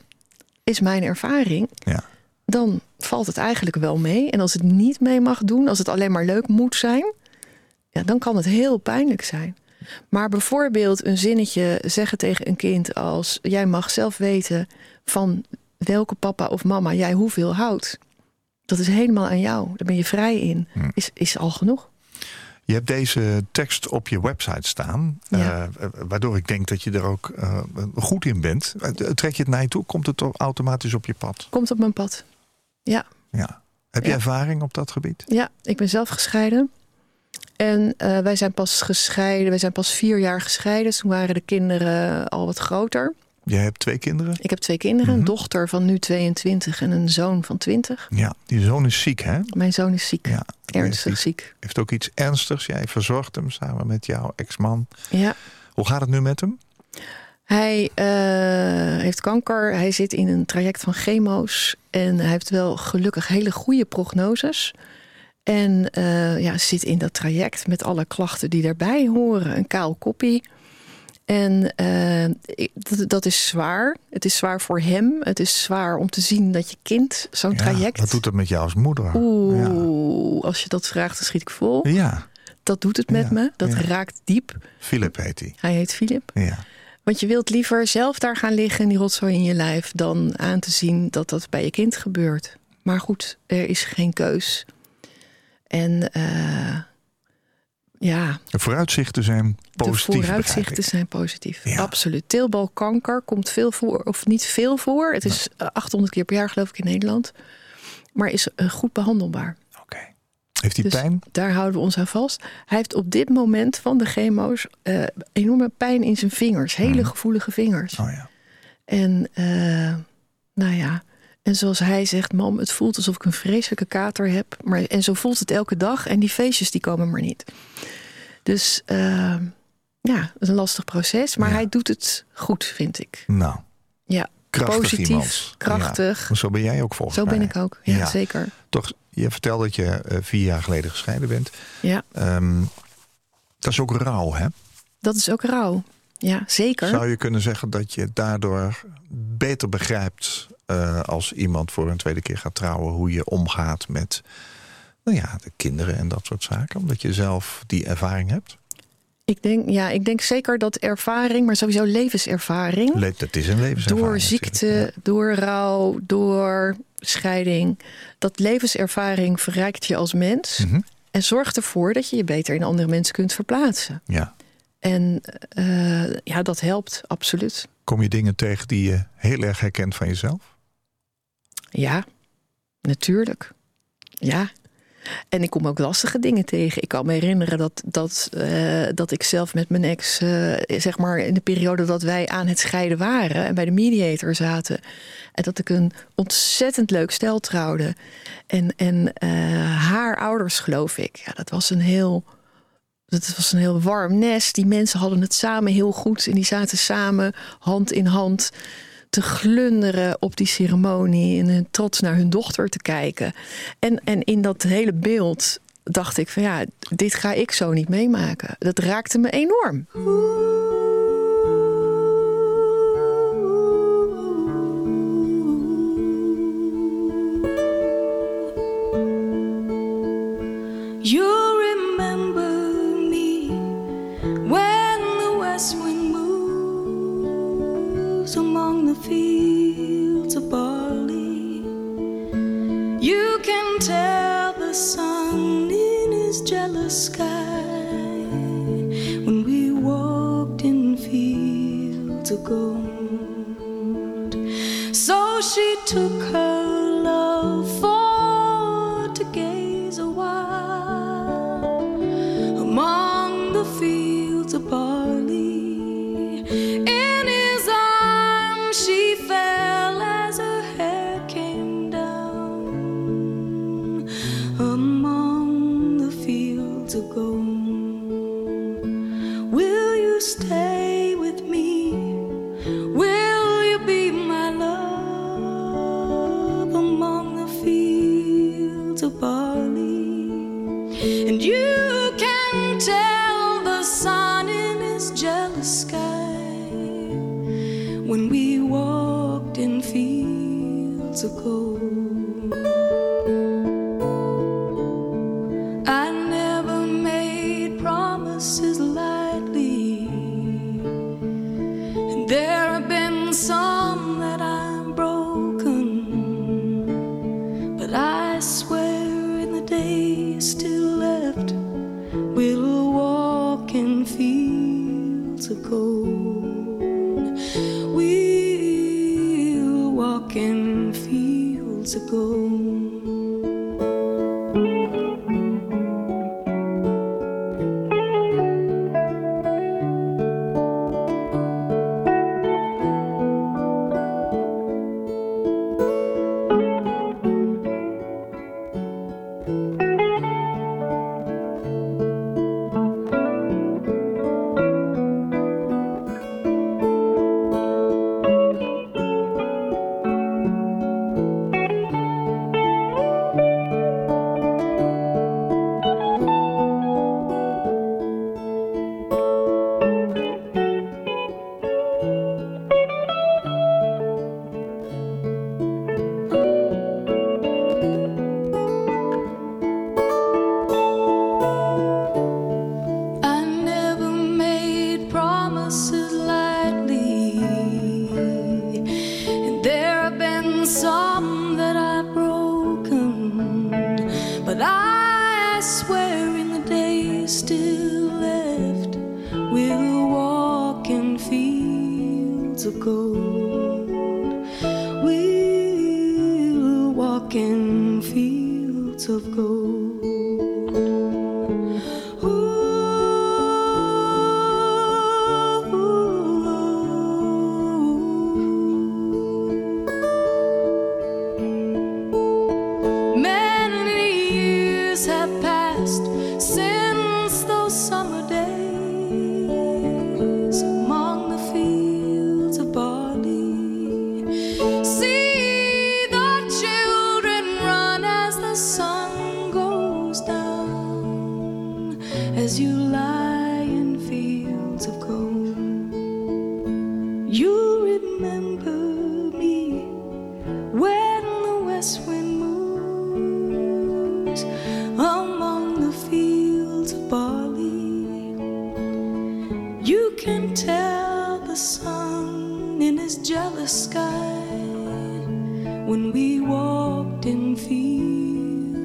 is mijn ervaring. ja. Dan valt het eigenlijk wel mee. En als het niet mee mag doen, als het alleen maar leuk moet zijn, ja, dan kan het heel pijnlijk zijn. Maar bijvoorbeeld een zinnetje zeggen tegen een kind als: Jij mag zelf weten van welke papa of mama jij hoeveel houdt. Dat is helemaal aan jou. Daar ben je vrij in. Hm. Is, is al genoeg. Je hebt deze tekst op je website staan. Ja. eh, waardoor ik denk dat je er ook eh, goed in bent. Eh, Trek je het naar je toe? Komt het automatisch op je pad? Komt op mijn pad. Ja, Ja. Heb je Ja. ervaring op dat gebied? ja ik ben zelf gescheiden. En eh, wij zijn pas gescheiden. Wij zijn pas vier jaar gescheiden. Toen waren de kinderen al wat groter. Jij hebt twee kinderen? Ik heb twee kinderen. Mhm. Een dochter van nu 22 en een zoon van 20. Ja. Die zoon is ziek, hè? Mijn zoon is ziek. Ja. Ernstig Heeft, ziek. heeft ook iets ernstigs. Jij verzorgt hem samen met jouw ex-man. Ja. Hoe gaat het nu met hem? Hij eh, heeft kanker. Hij zit in een traject van chemo's. En hij heeft wel gelukkig hele goede prognoses. En eh, ja, zit in dat traject met alle klachten die daarbij horen. Een kaal koppie. En eh, dat, dat is zwaar. Het is zwaar voor hem. Het is zwaar om te zien dat je kind zo'n Ja, traject... Wat doet het met jou als moeder? Oeh, als je dat vraagt, dan schiet ik vol. Ja. Dat doet het met Ja, me. Dat raakt diep. Philip heet hij. Hij heet Filip. Ja. Want je wilt liever zelf daar gaan liggen in die rotzooi in je lijf... dan aan te zien dat dat bij je kind gebeurt. Maar goed, er is geen keus. En eh, ja, De vooruitzichten zijn positief. de vooruitzichten zijn positief. Ja. Absoluut. Teelbalkanker komt veel voor, of niet veel voor. Het is eh, 800 keer per jaar geloof ik in Nederland. Maar is eh, goed behandelbaar. Oké. Heeft hij Dus pijn? Daar houden we ons aan vast. Hij heeft op dit moment van de chemo's eh, enorme pijn in zijn vingers. Hele Mhm. gevoelige vingers. Oh ja. En eh, nou ja, en zoals hij zegt, mam, het voelt alsof ik een vreselijke kater heb. Maar, en zo voelt het elke dag. En die feestjes die komen maar niet. Dus eh, ja, het is een lastig proces. Maar Ja. hij doet het goed, vind ik. Nou. Ja, Krachtig positief, iemand. krachtig. Ja. Zo ben jij ook volgens Zo ben mij. ik ook. Ja, Ja. zeker. Toch, je vertelde dat je eh, vier jaar geleden gescheiden bent. Ja, Ehm, dat is ook rouw, hè? dat is ook rauw. Ja, zeker. Zou je kunnen zeggen dat je daardoor beter begrijpt... eh, als iemand voor een tweede keer gaat trouwen... hoe je omgaat met nou ja, de kinderen en dat soort zaken? Omdat je zelf die ervaring hebt? Ik denk, ja, ik denk zeker dat ervaring, maar sowieso levenservaring. Le- Dat is een levenservaring. door ziekte, ja. door rouw, door scheiding. Dat levenservaring verrijkt je als mens. Mhm. En zorgt ervoor dat je je beter in andere mensen kunt verplaatsen. Ja. En eh, ja, dat helpt absoluut. Kom je dingen tegen die je heel erg herkent van jezelf? Ja, natuurlijk. Ja. En ik kom ook lastige dingen tegen. Ik kan me herinneren dat, dat, eh, dat ik zelf met mijn ex, eh, zeg maar in de periode dat wij aan het scheiden waren en bij de mediator zaten. En dat ik een ontzettend leuk stel trouwde. En, en eh, haar ouders, geloof ik. Ja, dat was een heel. Dat was een heel warm nest. Die mensen hadden het samen heel goed. En die zaten samen hand in hand te glunderen op die ceremonie en hun trots naar hun dochter te kijken. En, en in dat hele beeld dacht ik van ja, dit ga ik zo niet meemaken. Dat raakte me enorm. Sky when we walked in fields of gold. So she took her stay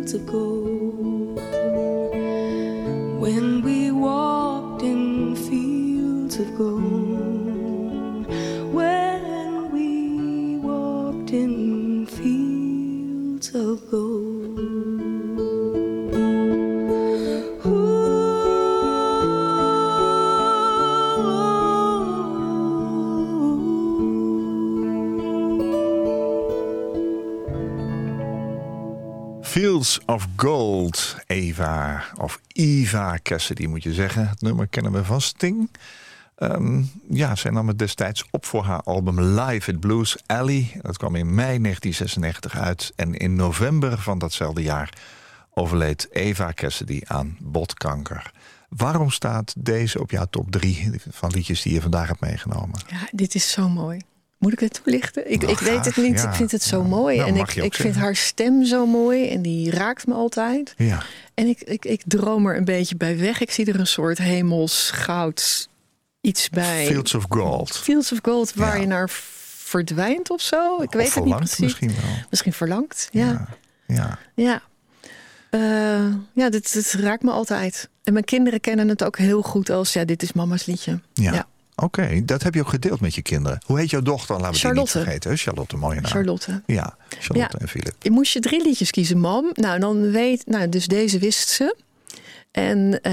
fields of gold. When of Gold, Eva of Eva Cassidy moet je zeggen. Het nummer kennen we van Sting. Ehm, ja, zij nam het destijds op voor haar album Live at Blues Alley. Dat kwam in mei 1996 uit. En in november van datzelfde jaar overleed Eva Cassidy aan botkanker. Waarom staat deze op jouw top 3 van liedjes die je vandaag hebt meegenomen? Ja, dit is zo mooi. Moet ik het toelichten? Ik, Nou, ik weet het niet. ja. Ik vind het zo mooi. Nou, en ik, ik vind haar stem zo mooi. En die raakt me altijd. Ja, En ik, ik, ik droom er een beetje bij weg. Ik zie er een soort hemels goud iets bij. Fields of Gold. Fields of Gold waar Ja. je naar verdwijnt of zo. Ik weet het niet precies. misschien wel. Misschien verlangt, ja. Ja, ja. Ja, Eh, ja dit, dit raakt me altijd. En mijn kinderen kennen het ook heel goed als... ja, dit is mama's liedje. Ja. Ja. Oké, dat heb je ook gedeeld met je kinderen. Hoe heet jouw dochter? Laten we die Charlotte. niet vergeten. hè? Charlotte, mooie naam. Charlotte. Ja, Charlotte Ja. en Philip. Je moest je drie liedjes kiezen, mam. Nou, dan weet... Nou, dus deze wist ze. En eh,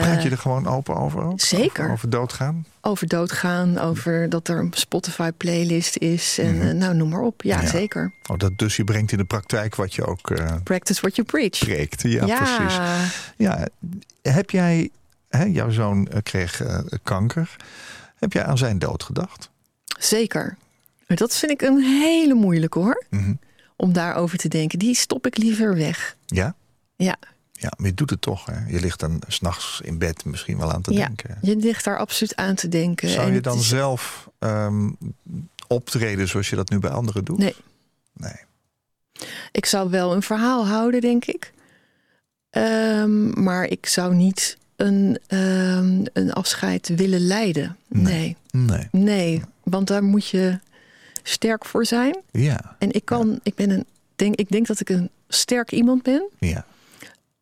Praat je er gewoon open over? ook? zeker. Over, over doodgaan? over doodgaan, over dat er een Spotify-playlist is. En eh, nou, noem maar op. Ja, Mhm. Ja. zeker. Oh, dat dus je brengt in de praktijk wat je ook eh Practice what you preach. preekt. Ja, precies. Ja, heb jij, hè, jouw zoon eh, kreeg eh, kanker. Heb jij aan zijn dood gedacht? zeker. Maar dat vind ik een hele moeilijke hoor. Mhm. Om daarover te denken. Die stop ik liever weg. Ja? Ja, Ja, maar je doet het toch. Hè? Je ligt dan s'nachts in bed misschien wel aan te ja. denken. je ligt daar absoluut aan te denken. Zou En je dan is- zelf ehm, optreden zoals je dat nu bij anderen doet? Nee. Nee. Ik zou wel een verhaal houden, denk ik. Ehm, maar ik zou niet een, ehm, een afscheid willen leiden. Nee. Nee. Nee. nee. Want daar moet je sterk voor zijn. Ja. En ik kan, ik ben een, denk, ik denk dat ik een sterk iemand ben. Ja.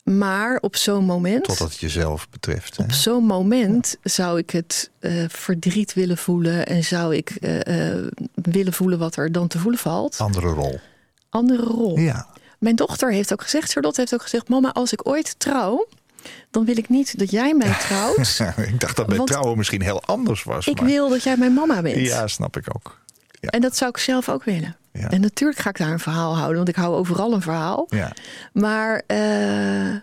Maar op zo'n moment, Totdat het jezelf betreft. Hè? op zo'n moment zou ik het eh, verdriet willen voelen. En zou ik eh, eh, willen voelen wat er dan te voelen valt. Andere rol. Andere rol. Ja. Mijn dochter heeft ook gezegd, Charlotte heeft ook gezegd... mama, als ik ooit trouw, dan wil ik niet dat jij mij trouwt. ik dacht dat bij Want trouwen misschien heel anders was. ik maar... wil dat jij mijn mama bent. Ja, snap ik ook. En dat zou ik zelf ook willen. Ja. En natuurlijk ga ik daar een verhaal houden, want ik hou overal een verhaal. Ja. Maar eh,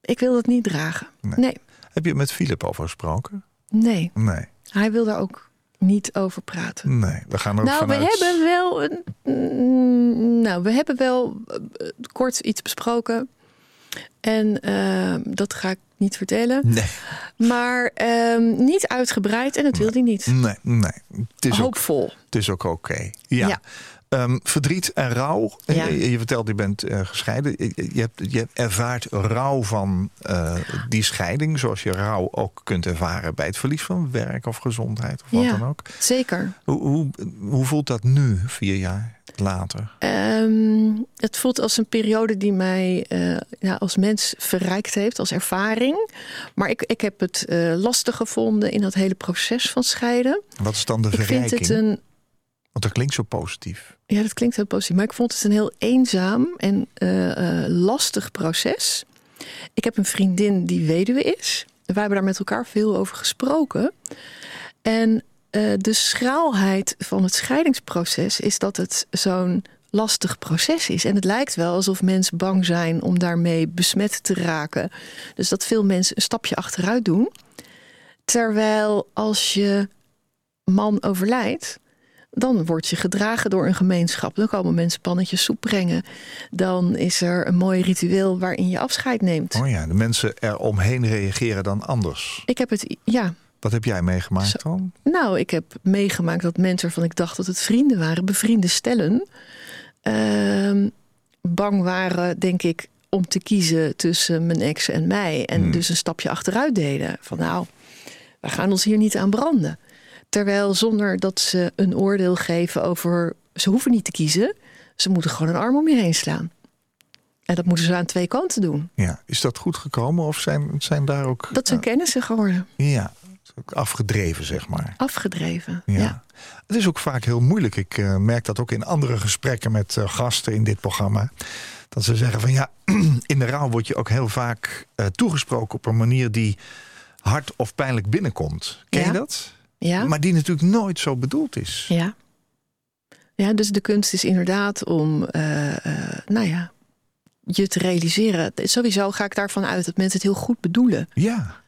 ik wil dat niet dragen. Nee. Nee, Heb je met Philip over gesproken? nee. Nee. Hij wil daar ook niet over praten. Nee. We gaan er ook Nou, we vanuit... hebben wel een. mm, Nou, we hebben wel eh, kort iets besproken. En eh, dat ga ik niet vertellen. Nee. Maar ehm, niet uitgebreid en dat wil hij niet. Nee. Nee. Het is ook, Hoopvol. het is ook oké. Ja. Ja. Ehm, verdriet en rouw. Ja. Je, je vertelt, je bent eh, gescheiden. Je, je, hebt, je ervaart rouw van eh, die scheiding. Zoals je rouw ook kunt ervaren bij het verlies van werk of gezondheid. Of wat Ja. dan ook. Zeker. Hoe, hoe, hoe voelt dat nu, vier jaar later? Ehm, het voelt als een periode die mij eh, ja, als mens verrijkt heeft, als ervaring. Maar ik, ik heb het eh, lastig gevonden in dat hele proces van scheiden. Wat is dan de Ik verrijking? vind het een. Want dat klinkt zo positief. Ja, dat klinkt heel positief. Maar ik vond het een heel eenzaam en eh, lastig proces. Ik heb een vriendin die weduwe is. Wij hebben daar met elkaar veel over gesproken. En eh, de schraalheid van het scheidingsproces is dat het zo'n lastig proces is. En het lijkt wel alsof mensen bang zijn om daarmee besmet te raken. Dus dat veel mensen een stapje achteruit doen. Terwijl als je man overlijdt, dan word je gedragen door een gemeenschap. Dan komen mensen pannetjes soep brengen. Dan is er een mooi ritueel waarin je afscheid neemt. Oh ja, de mensen eromheen reageren dan anders. Ik heb het, ja, Wat heb jij meegemaakt dan? nou, ik heb meegemaakt dat mensen waarvan ik dacht dat het vrienden waren, bevriende stellen, ehm, bang waren, denk ik, om te kiezen tussen mijn ex en mij. En Hmm. dus een stapje achteruit deden. Van nou, we gaan ons hier niet aan branden. Terwijl zonder dat ze een oordeel geven over. Ze hoeven niet te kiezen. Ze moeten gewoon een arm om je heen slaan. En dat moeten ze aan twee kanten doen. Ja, is dat goed gekomen of zijn, zijn daar ook... Dat zijn kennissen geworden. Ja, afgedreven, zeg maar. Afgedreven. Ja. Ja. Het is ook vaak heel moeilijk. Ik eh, merk dat ook in andere gesprekken met eh, gasten in dit programma. Dat ze zeggen van ja, in de rouw word je ook heel vaak eh, toegesproken op een manier die hard of pijnlijk binnenkomt. Ken je dat? Ja. Maar die natuurlijk nooit zo bedoeld is. Ja. Ja, dus de kunst is inderdaad om, nou ja, je te realiseren. Sowieso ga ik daarvan uit dat mensen het heel goed bedoelen. Ja,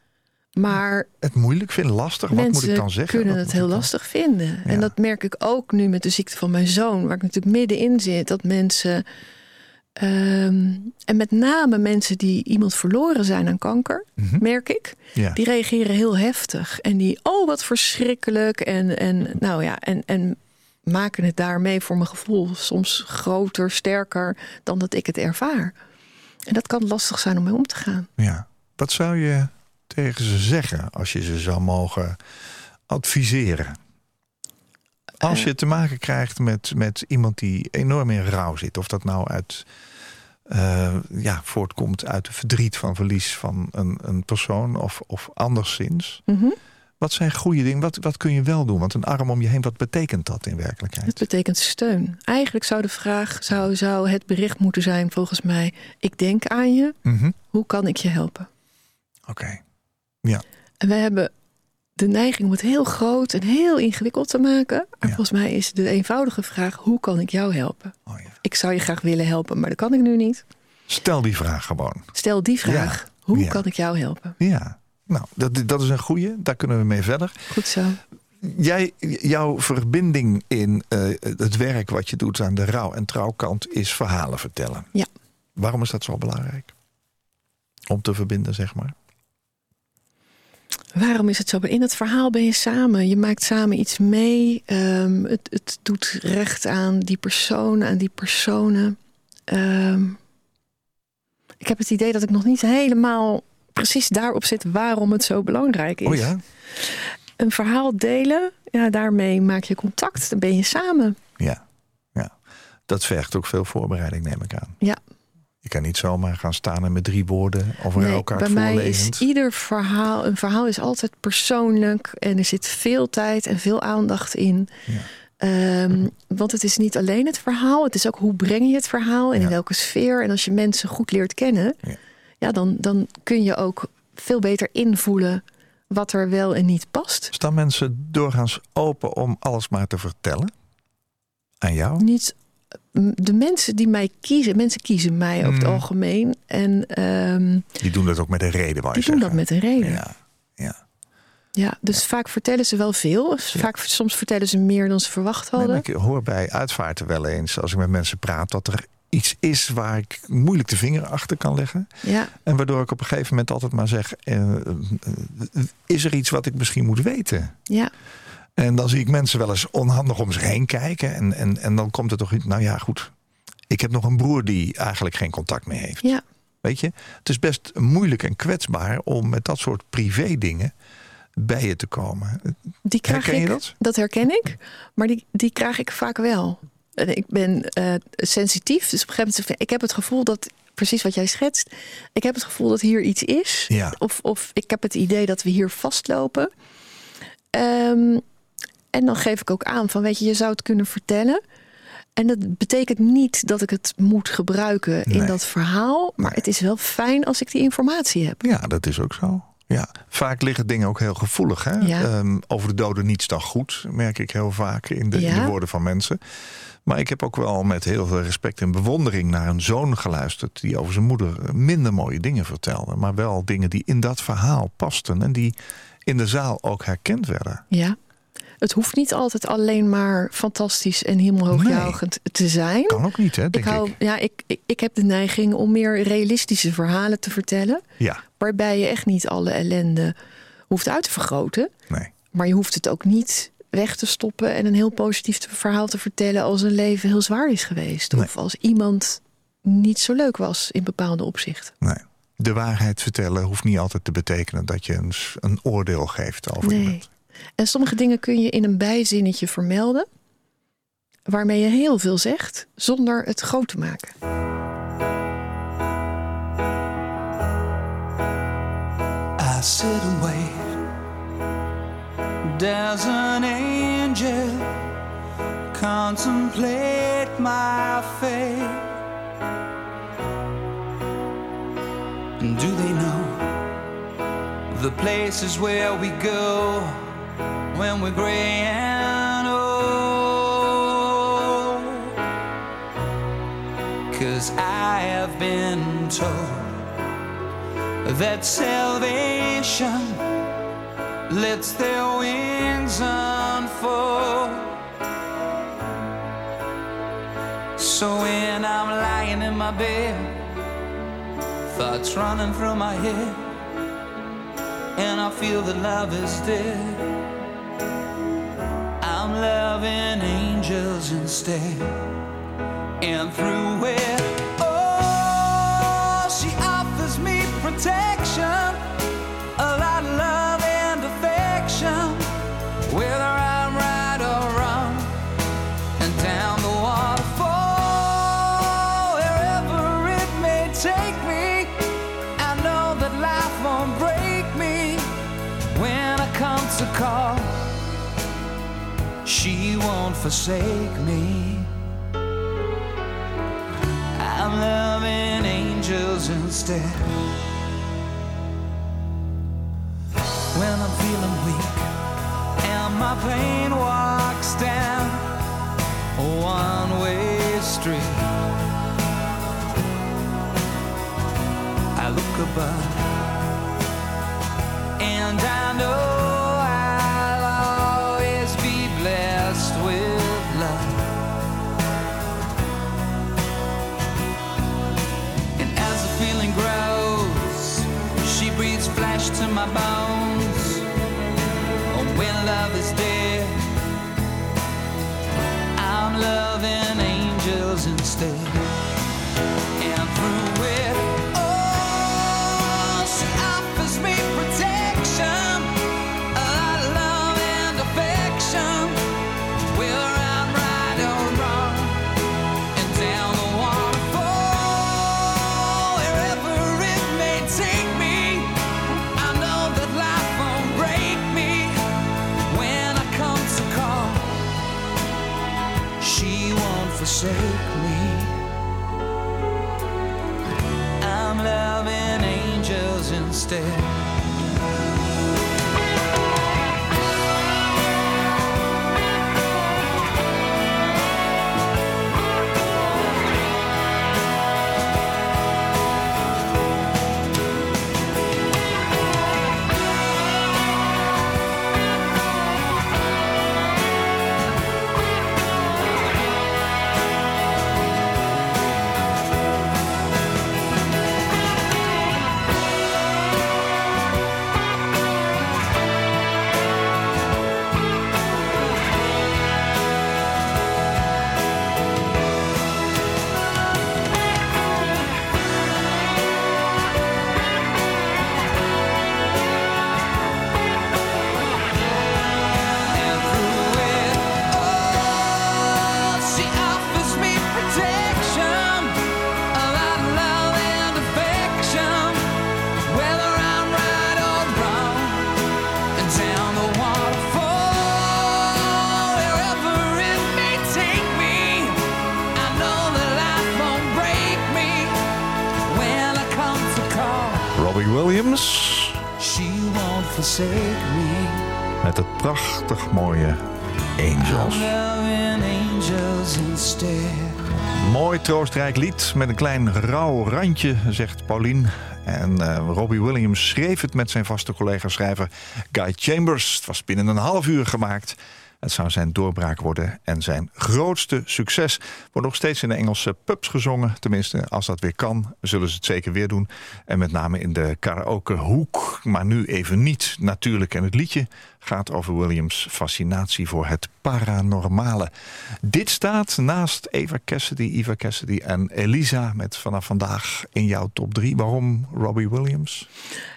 Maar het moeilijk vinden, lastig. Wat moet ik dan zeggen? kunnen het heel dan- lastig vinden. Ja. En dat merk ik ook nu met de ziekte van mijn zoon, waar ik natuurlijk middenin zit. Dat mensen, ehm, en met name mensen die iemand verloren zijn aan kanker, Mhm. merk ik. Ja. Die reageren heel heftig. En die, oh wat verschrikkelijk. En, en, nou ja, en, en maken het daarmee voor mijn gevoel soms groter, sterker dan dat ik het ervaar. En dat kan lastig zijn om mee om te gaan. Ja. Wat zou je tegen ze zeggen als je ze zou mogen adviseren? Als Eh. je te maken krijgt met, met iemand die enorm in rouw zit, of dat nou uit, eh, ja, voortkomt uit het verdriet van verlies van een, een persoon of, of anderszins. Mhm. Wat zijn goede dingen? Wat, wat kun je wel doen? Want een arm om je heen, wat betekent dat in werkelijkheid? Het betekent steun. Eigenlijk zou de vraag, zou, zou het bericht moeten zijn volgens mij... ik denk aan je, Mhm. hoe kan ik je helpen? Oké. Ja. En we hebben de neiging om het heel groot en heel ingewikkeld te maken. Maar Ja. volgens mij is de eenvoudige vraag: hoe kan ik jou helpen? Oh, ja. Ik zou je graag willen helpen, maar dat kan ik nu niet. Stel die vraag gewoon. Stel die vraag: hoe kan ik jou helpen? Ja. Nou, dat, dat is een goeie. Daar kunnen we mee verder. Goed zo. Jij, jouw verbinding in eh, het werk wat je doet aan de rouw- en trouwkant is verhalen vertellen. Ja. Waarom is dat zo belangrijk? Om te verbinden, zeg maar. Waarom is het zo? In het verhaal ben je samen. Je maakt samen iets mee. Ehm, het, het doet recht aan die persoon, aan die personen. Ehm, ik heb het idee dat ik nog niet helemaal precies daarop zit waarom het zo belangrijk is. Oh ja? Een verhaal delen, ja, daarmee maak je contact. Dan ben je samen. Ja. ja. Dat vergt ook veel voorbereiding, neem ik aan. Ja. Kan niet zomaar gaan staan en met drie woorden of een Nee, rouwkaart bij mij is ieder verhaal, een verhaal is altijd persoonlijk en er zit veel tijd en veel aandacht in. Ja. Ehm, want het is niet alleen het verhaal, het is ook hoe breng je het verhaal en Ja. in welke sfeer. En als je mensen goed leert kennen, Ja. ja. dan, dan kun je ook veel beter invoelen wat er wel en niet past. Staan mensen doorgaans open om alles maar te vertellen? Aan jou? Niet de mensen die mij kiezen, mensen kiezen mij over het Mm. algemeen. En ehm, Die doen dat ook met een reden, je die doen dat met een reden. Ja, ja. Ja, dus vaak vertellen ze wel veel. Vaak, soms vertellen ze meer dan ze verwacht hadden. ik hoor bij uitvaarten wel eens, als ik met mensen praat, dat er iets is waar ik moeilijk de vinger achter kan leggen. Ja, En waardoor ik op een gegeven moment altijd maar zeg: eh, eh, is er iets wat ik misschien moet weten? ja, En dan zie ik mensen wel eens onhandig om zich heen kijken. En, en, en dan komt er toch iets, nou ja, goed. Ik heb nog een broer die eigenlijk geen contact meer heeft. ja. Weet je, het is best moeilijk en kwetsbaar om met dat soort privé dingen bij je te komen. Die krijg Herken je dat? Dat herken ik, maar die, die krijg ik vaak wel. En ik ben eh, sensitief, dus op een gegeven moment... ik heb het gevoel dat, precies wat jij schetst... ik heb het gevoel dat hier iets is. Ja. Of, of ik heb het idee dat we hier vastlopen. Ehm, en dan geef ik ook aan van, weet je, je zou het kunnen vertellen... En dat betekent niet dat ik het moet gebruiken in dat verhaal. Maar Nee. het is wel fijn als ik die informatie heb. Ja, dat is ook zo. Ja, vaak liggen dingen ook heel gevoelig. Hè? Ja. Ehm, over de doden niets dan goed, merk ik heel vaak in de, in de woorden van mensen. Maar ik heb ook wel met heel veel respect en bewondering naar een zoon geluisterd. die over zijn moeder minder mooie dingen vertelde. maar wel dingen die in dat verhaal pasten. en die in de zaal ook herkend werden. Ja. Het hoeft niet altijd alleen maar fantastisch en hemelhoogjuichend te zijn. Kan ook niet, hè, Ik, denk ik. hou, Ja, ik, ik, ik heb de neiging om meer realistische verhalen te vertellen. Ja, Waarbij je echt niet alle ellende hoeft uit te vergroten. nee. Maar je hoeft het ook niet weg te stoppen en een heel positief verhaal te vertellen als een leven heel zwaar is geweest. Nee. Of als iemand niet zo leuk was in bepaalde opzichten. nee. De waarheid vertellen hoeft niet altijd te betekenen dat je een, een oordeel geeft over Nee. iemand. En sommige dingen kun je in een bijzinnetje vermelden. Waarmee je heel veel zegt, zonder het groot te maken. I sit wait. Does an angel contemplate my fate? Do they know the places where we go when we're gray and old? Cause I have been told that salvation lets their wings unfold. So when I'm lying in my bed, thoughts running through my head, and I feel that love is dead, I'm loving angels instead. And through it, oh, she offers me protection, forsake me. I'm loving angels instead. When I'm feeling weak and my pain walks down a one way street, I look above and I know forsake me. I'm loving angels instead. Mooi troostrijk lied met een klein rauw randje, zegt Paulien. En eh, Robbie Williams schreef het met zijn vaste collega-schrijver Guy Chambers. Het was binnen een half uur gemaakt. Het zou zijn doorbraak worden en zijn grootste succes. Wordt nog steeds in de Engelse pubs gezongen. Tenminste, als dat weer kan, zullen ze het zeker weer doen. En met name in de karaokehoek. Maar nu even niet natuurlijk. En het liedje gaat over Williams' fascinatie voor het paranormale. Dit staat naast Eva Cassidy, Eva Cassidy en Elisa... met vanaf vandaag in jouw top 3. Waarom Robbie Williams?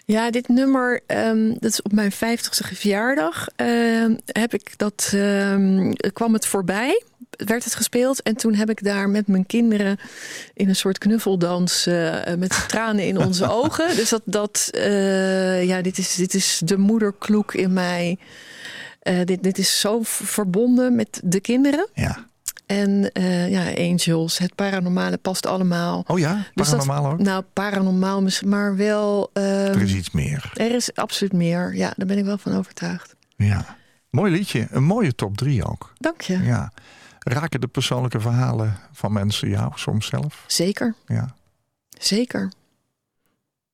Ja, dit nummer, ehm, dat is op mijn 50ste verjaardag. ehm, heb ik dat, ehm, kwam het voorbij, werd het gespeeld. En toen heb ik daar met mijn kinderen in een soort knuffeldans eh, met tranen in onze ogen. Dus dat, dat eh, ja, dit is, dit is de moederkloek in mij. Eh, dit, dit is zo verbonden met de kinderen. Ja. En eh, ja, Angels, het paranormale past allemaal. Oh ja, Dus dat- paranormaal ook? Nou, paranormaal, misschien, maar wel. ehm, Er is iets meer. er is absoluut meer. Ja, daar ben ik wel van overtuigd. Ja. Mooi liedje. Een mooie top 3 ook. Dank je. Ja. Raken de persoonlijke verhalen van mensen jou soms zelf? Zeker, Ja. zeker.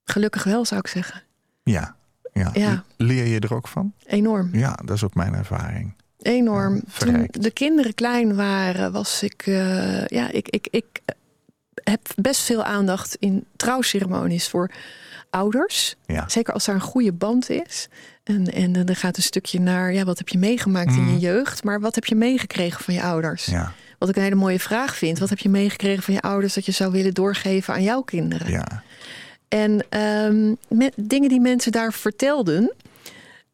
Gelukkig wel, zou ik zeggen. Ja. ja. Ja. Leer je er ook van? Enorm. Ja, dat is ook mijn ervaring. Enorm. Ja, Toen de kinderen klein waren, was ik. eh, ja, ik, ik, ik heb best veel aandacht in trouwceremonies voor ouders. Ja. Zeker als daar een goede band is. En, en dan gaat een stukje naar, ja, wat heb je meegemaakt in Mhm. je jeugd? Maar wat heb je meegekregen van je ouders? Ja. Wat ik een hele mooie vraag vind. Wat heb je meegekregen van je ouders dat je zou willen doorgeven aan jouw kinderen? Ja. En ehm, met dingen die mensen daar vertelden,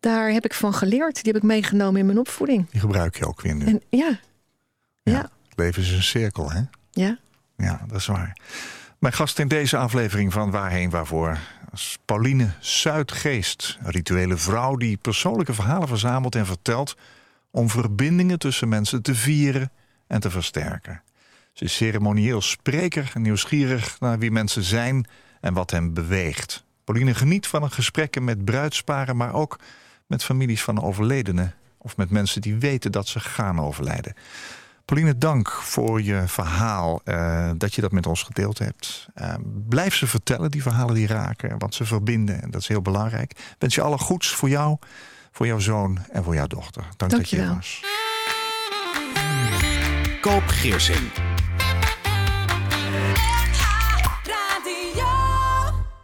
daar heb ik van geleerd. Die heb ik meegenomen in mijn opvoeding. Die gebruik je ook weer nu. En ja, Ja. ja, Het leven is een cirkel, hè? ja. Ja, dat is waar. Mijn gast in deze aflevering van Waarheen Waarvoor Pauline Zuidgeest, een rituele vrouw die persoonlijke verhalen verzamelt en vertelt om verbindingen tussen mensen te vieren en te versterken. Ze is ceremonieel spreker nieuwsgierig naar wie mensen zijn en wat hen beweegt. Pauline geniet van een gesprekken met bruidsparen, maar ook met families van overledenen of met mensen die weten dat ze gaan overlijden. Pauline, dank voor je verhaal, eh, dat je dat met ons gedeeld hebt. Uh, blijf ze vertellen, die verhalen die raken, wat ze verbinden. En dat is heel belangrijk. Ik wens je alle goeds voor jou, voor jouw zoon en voor jouw dochter. Dank, dat je er was. Koop Geersing.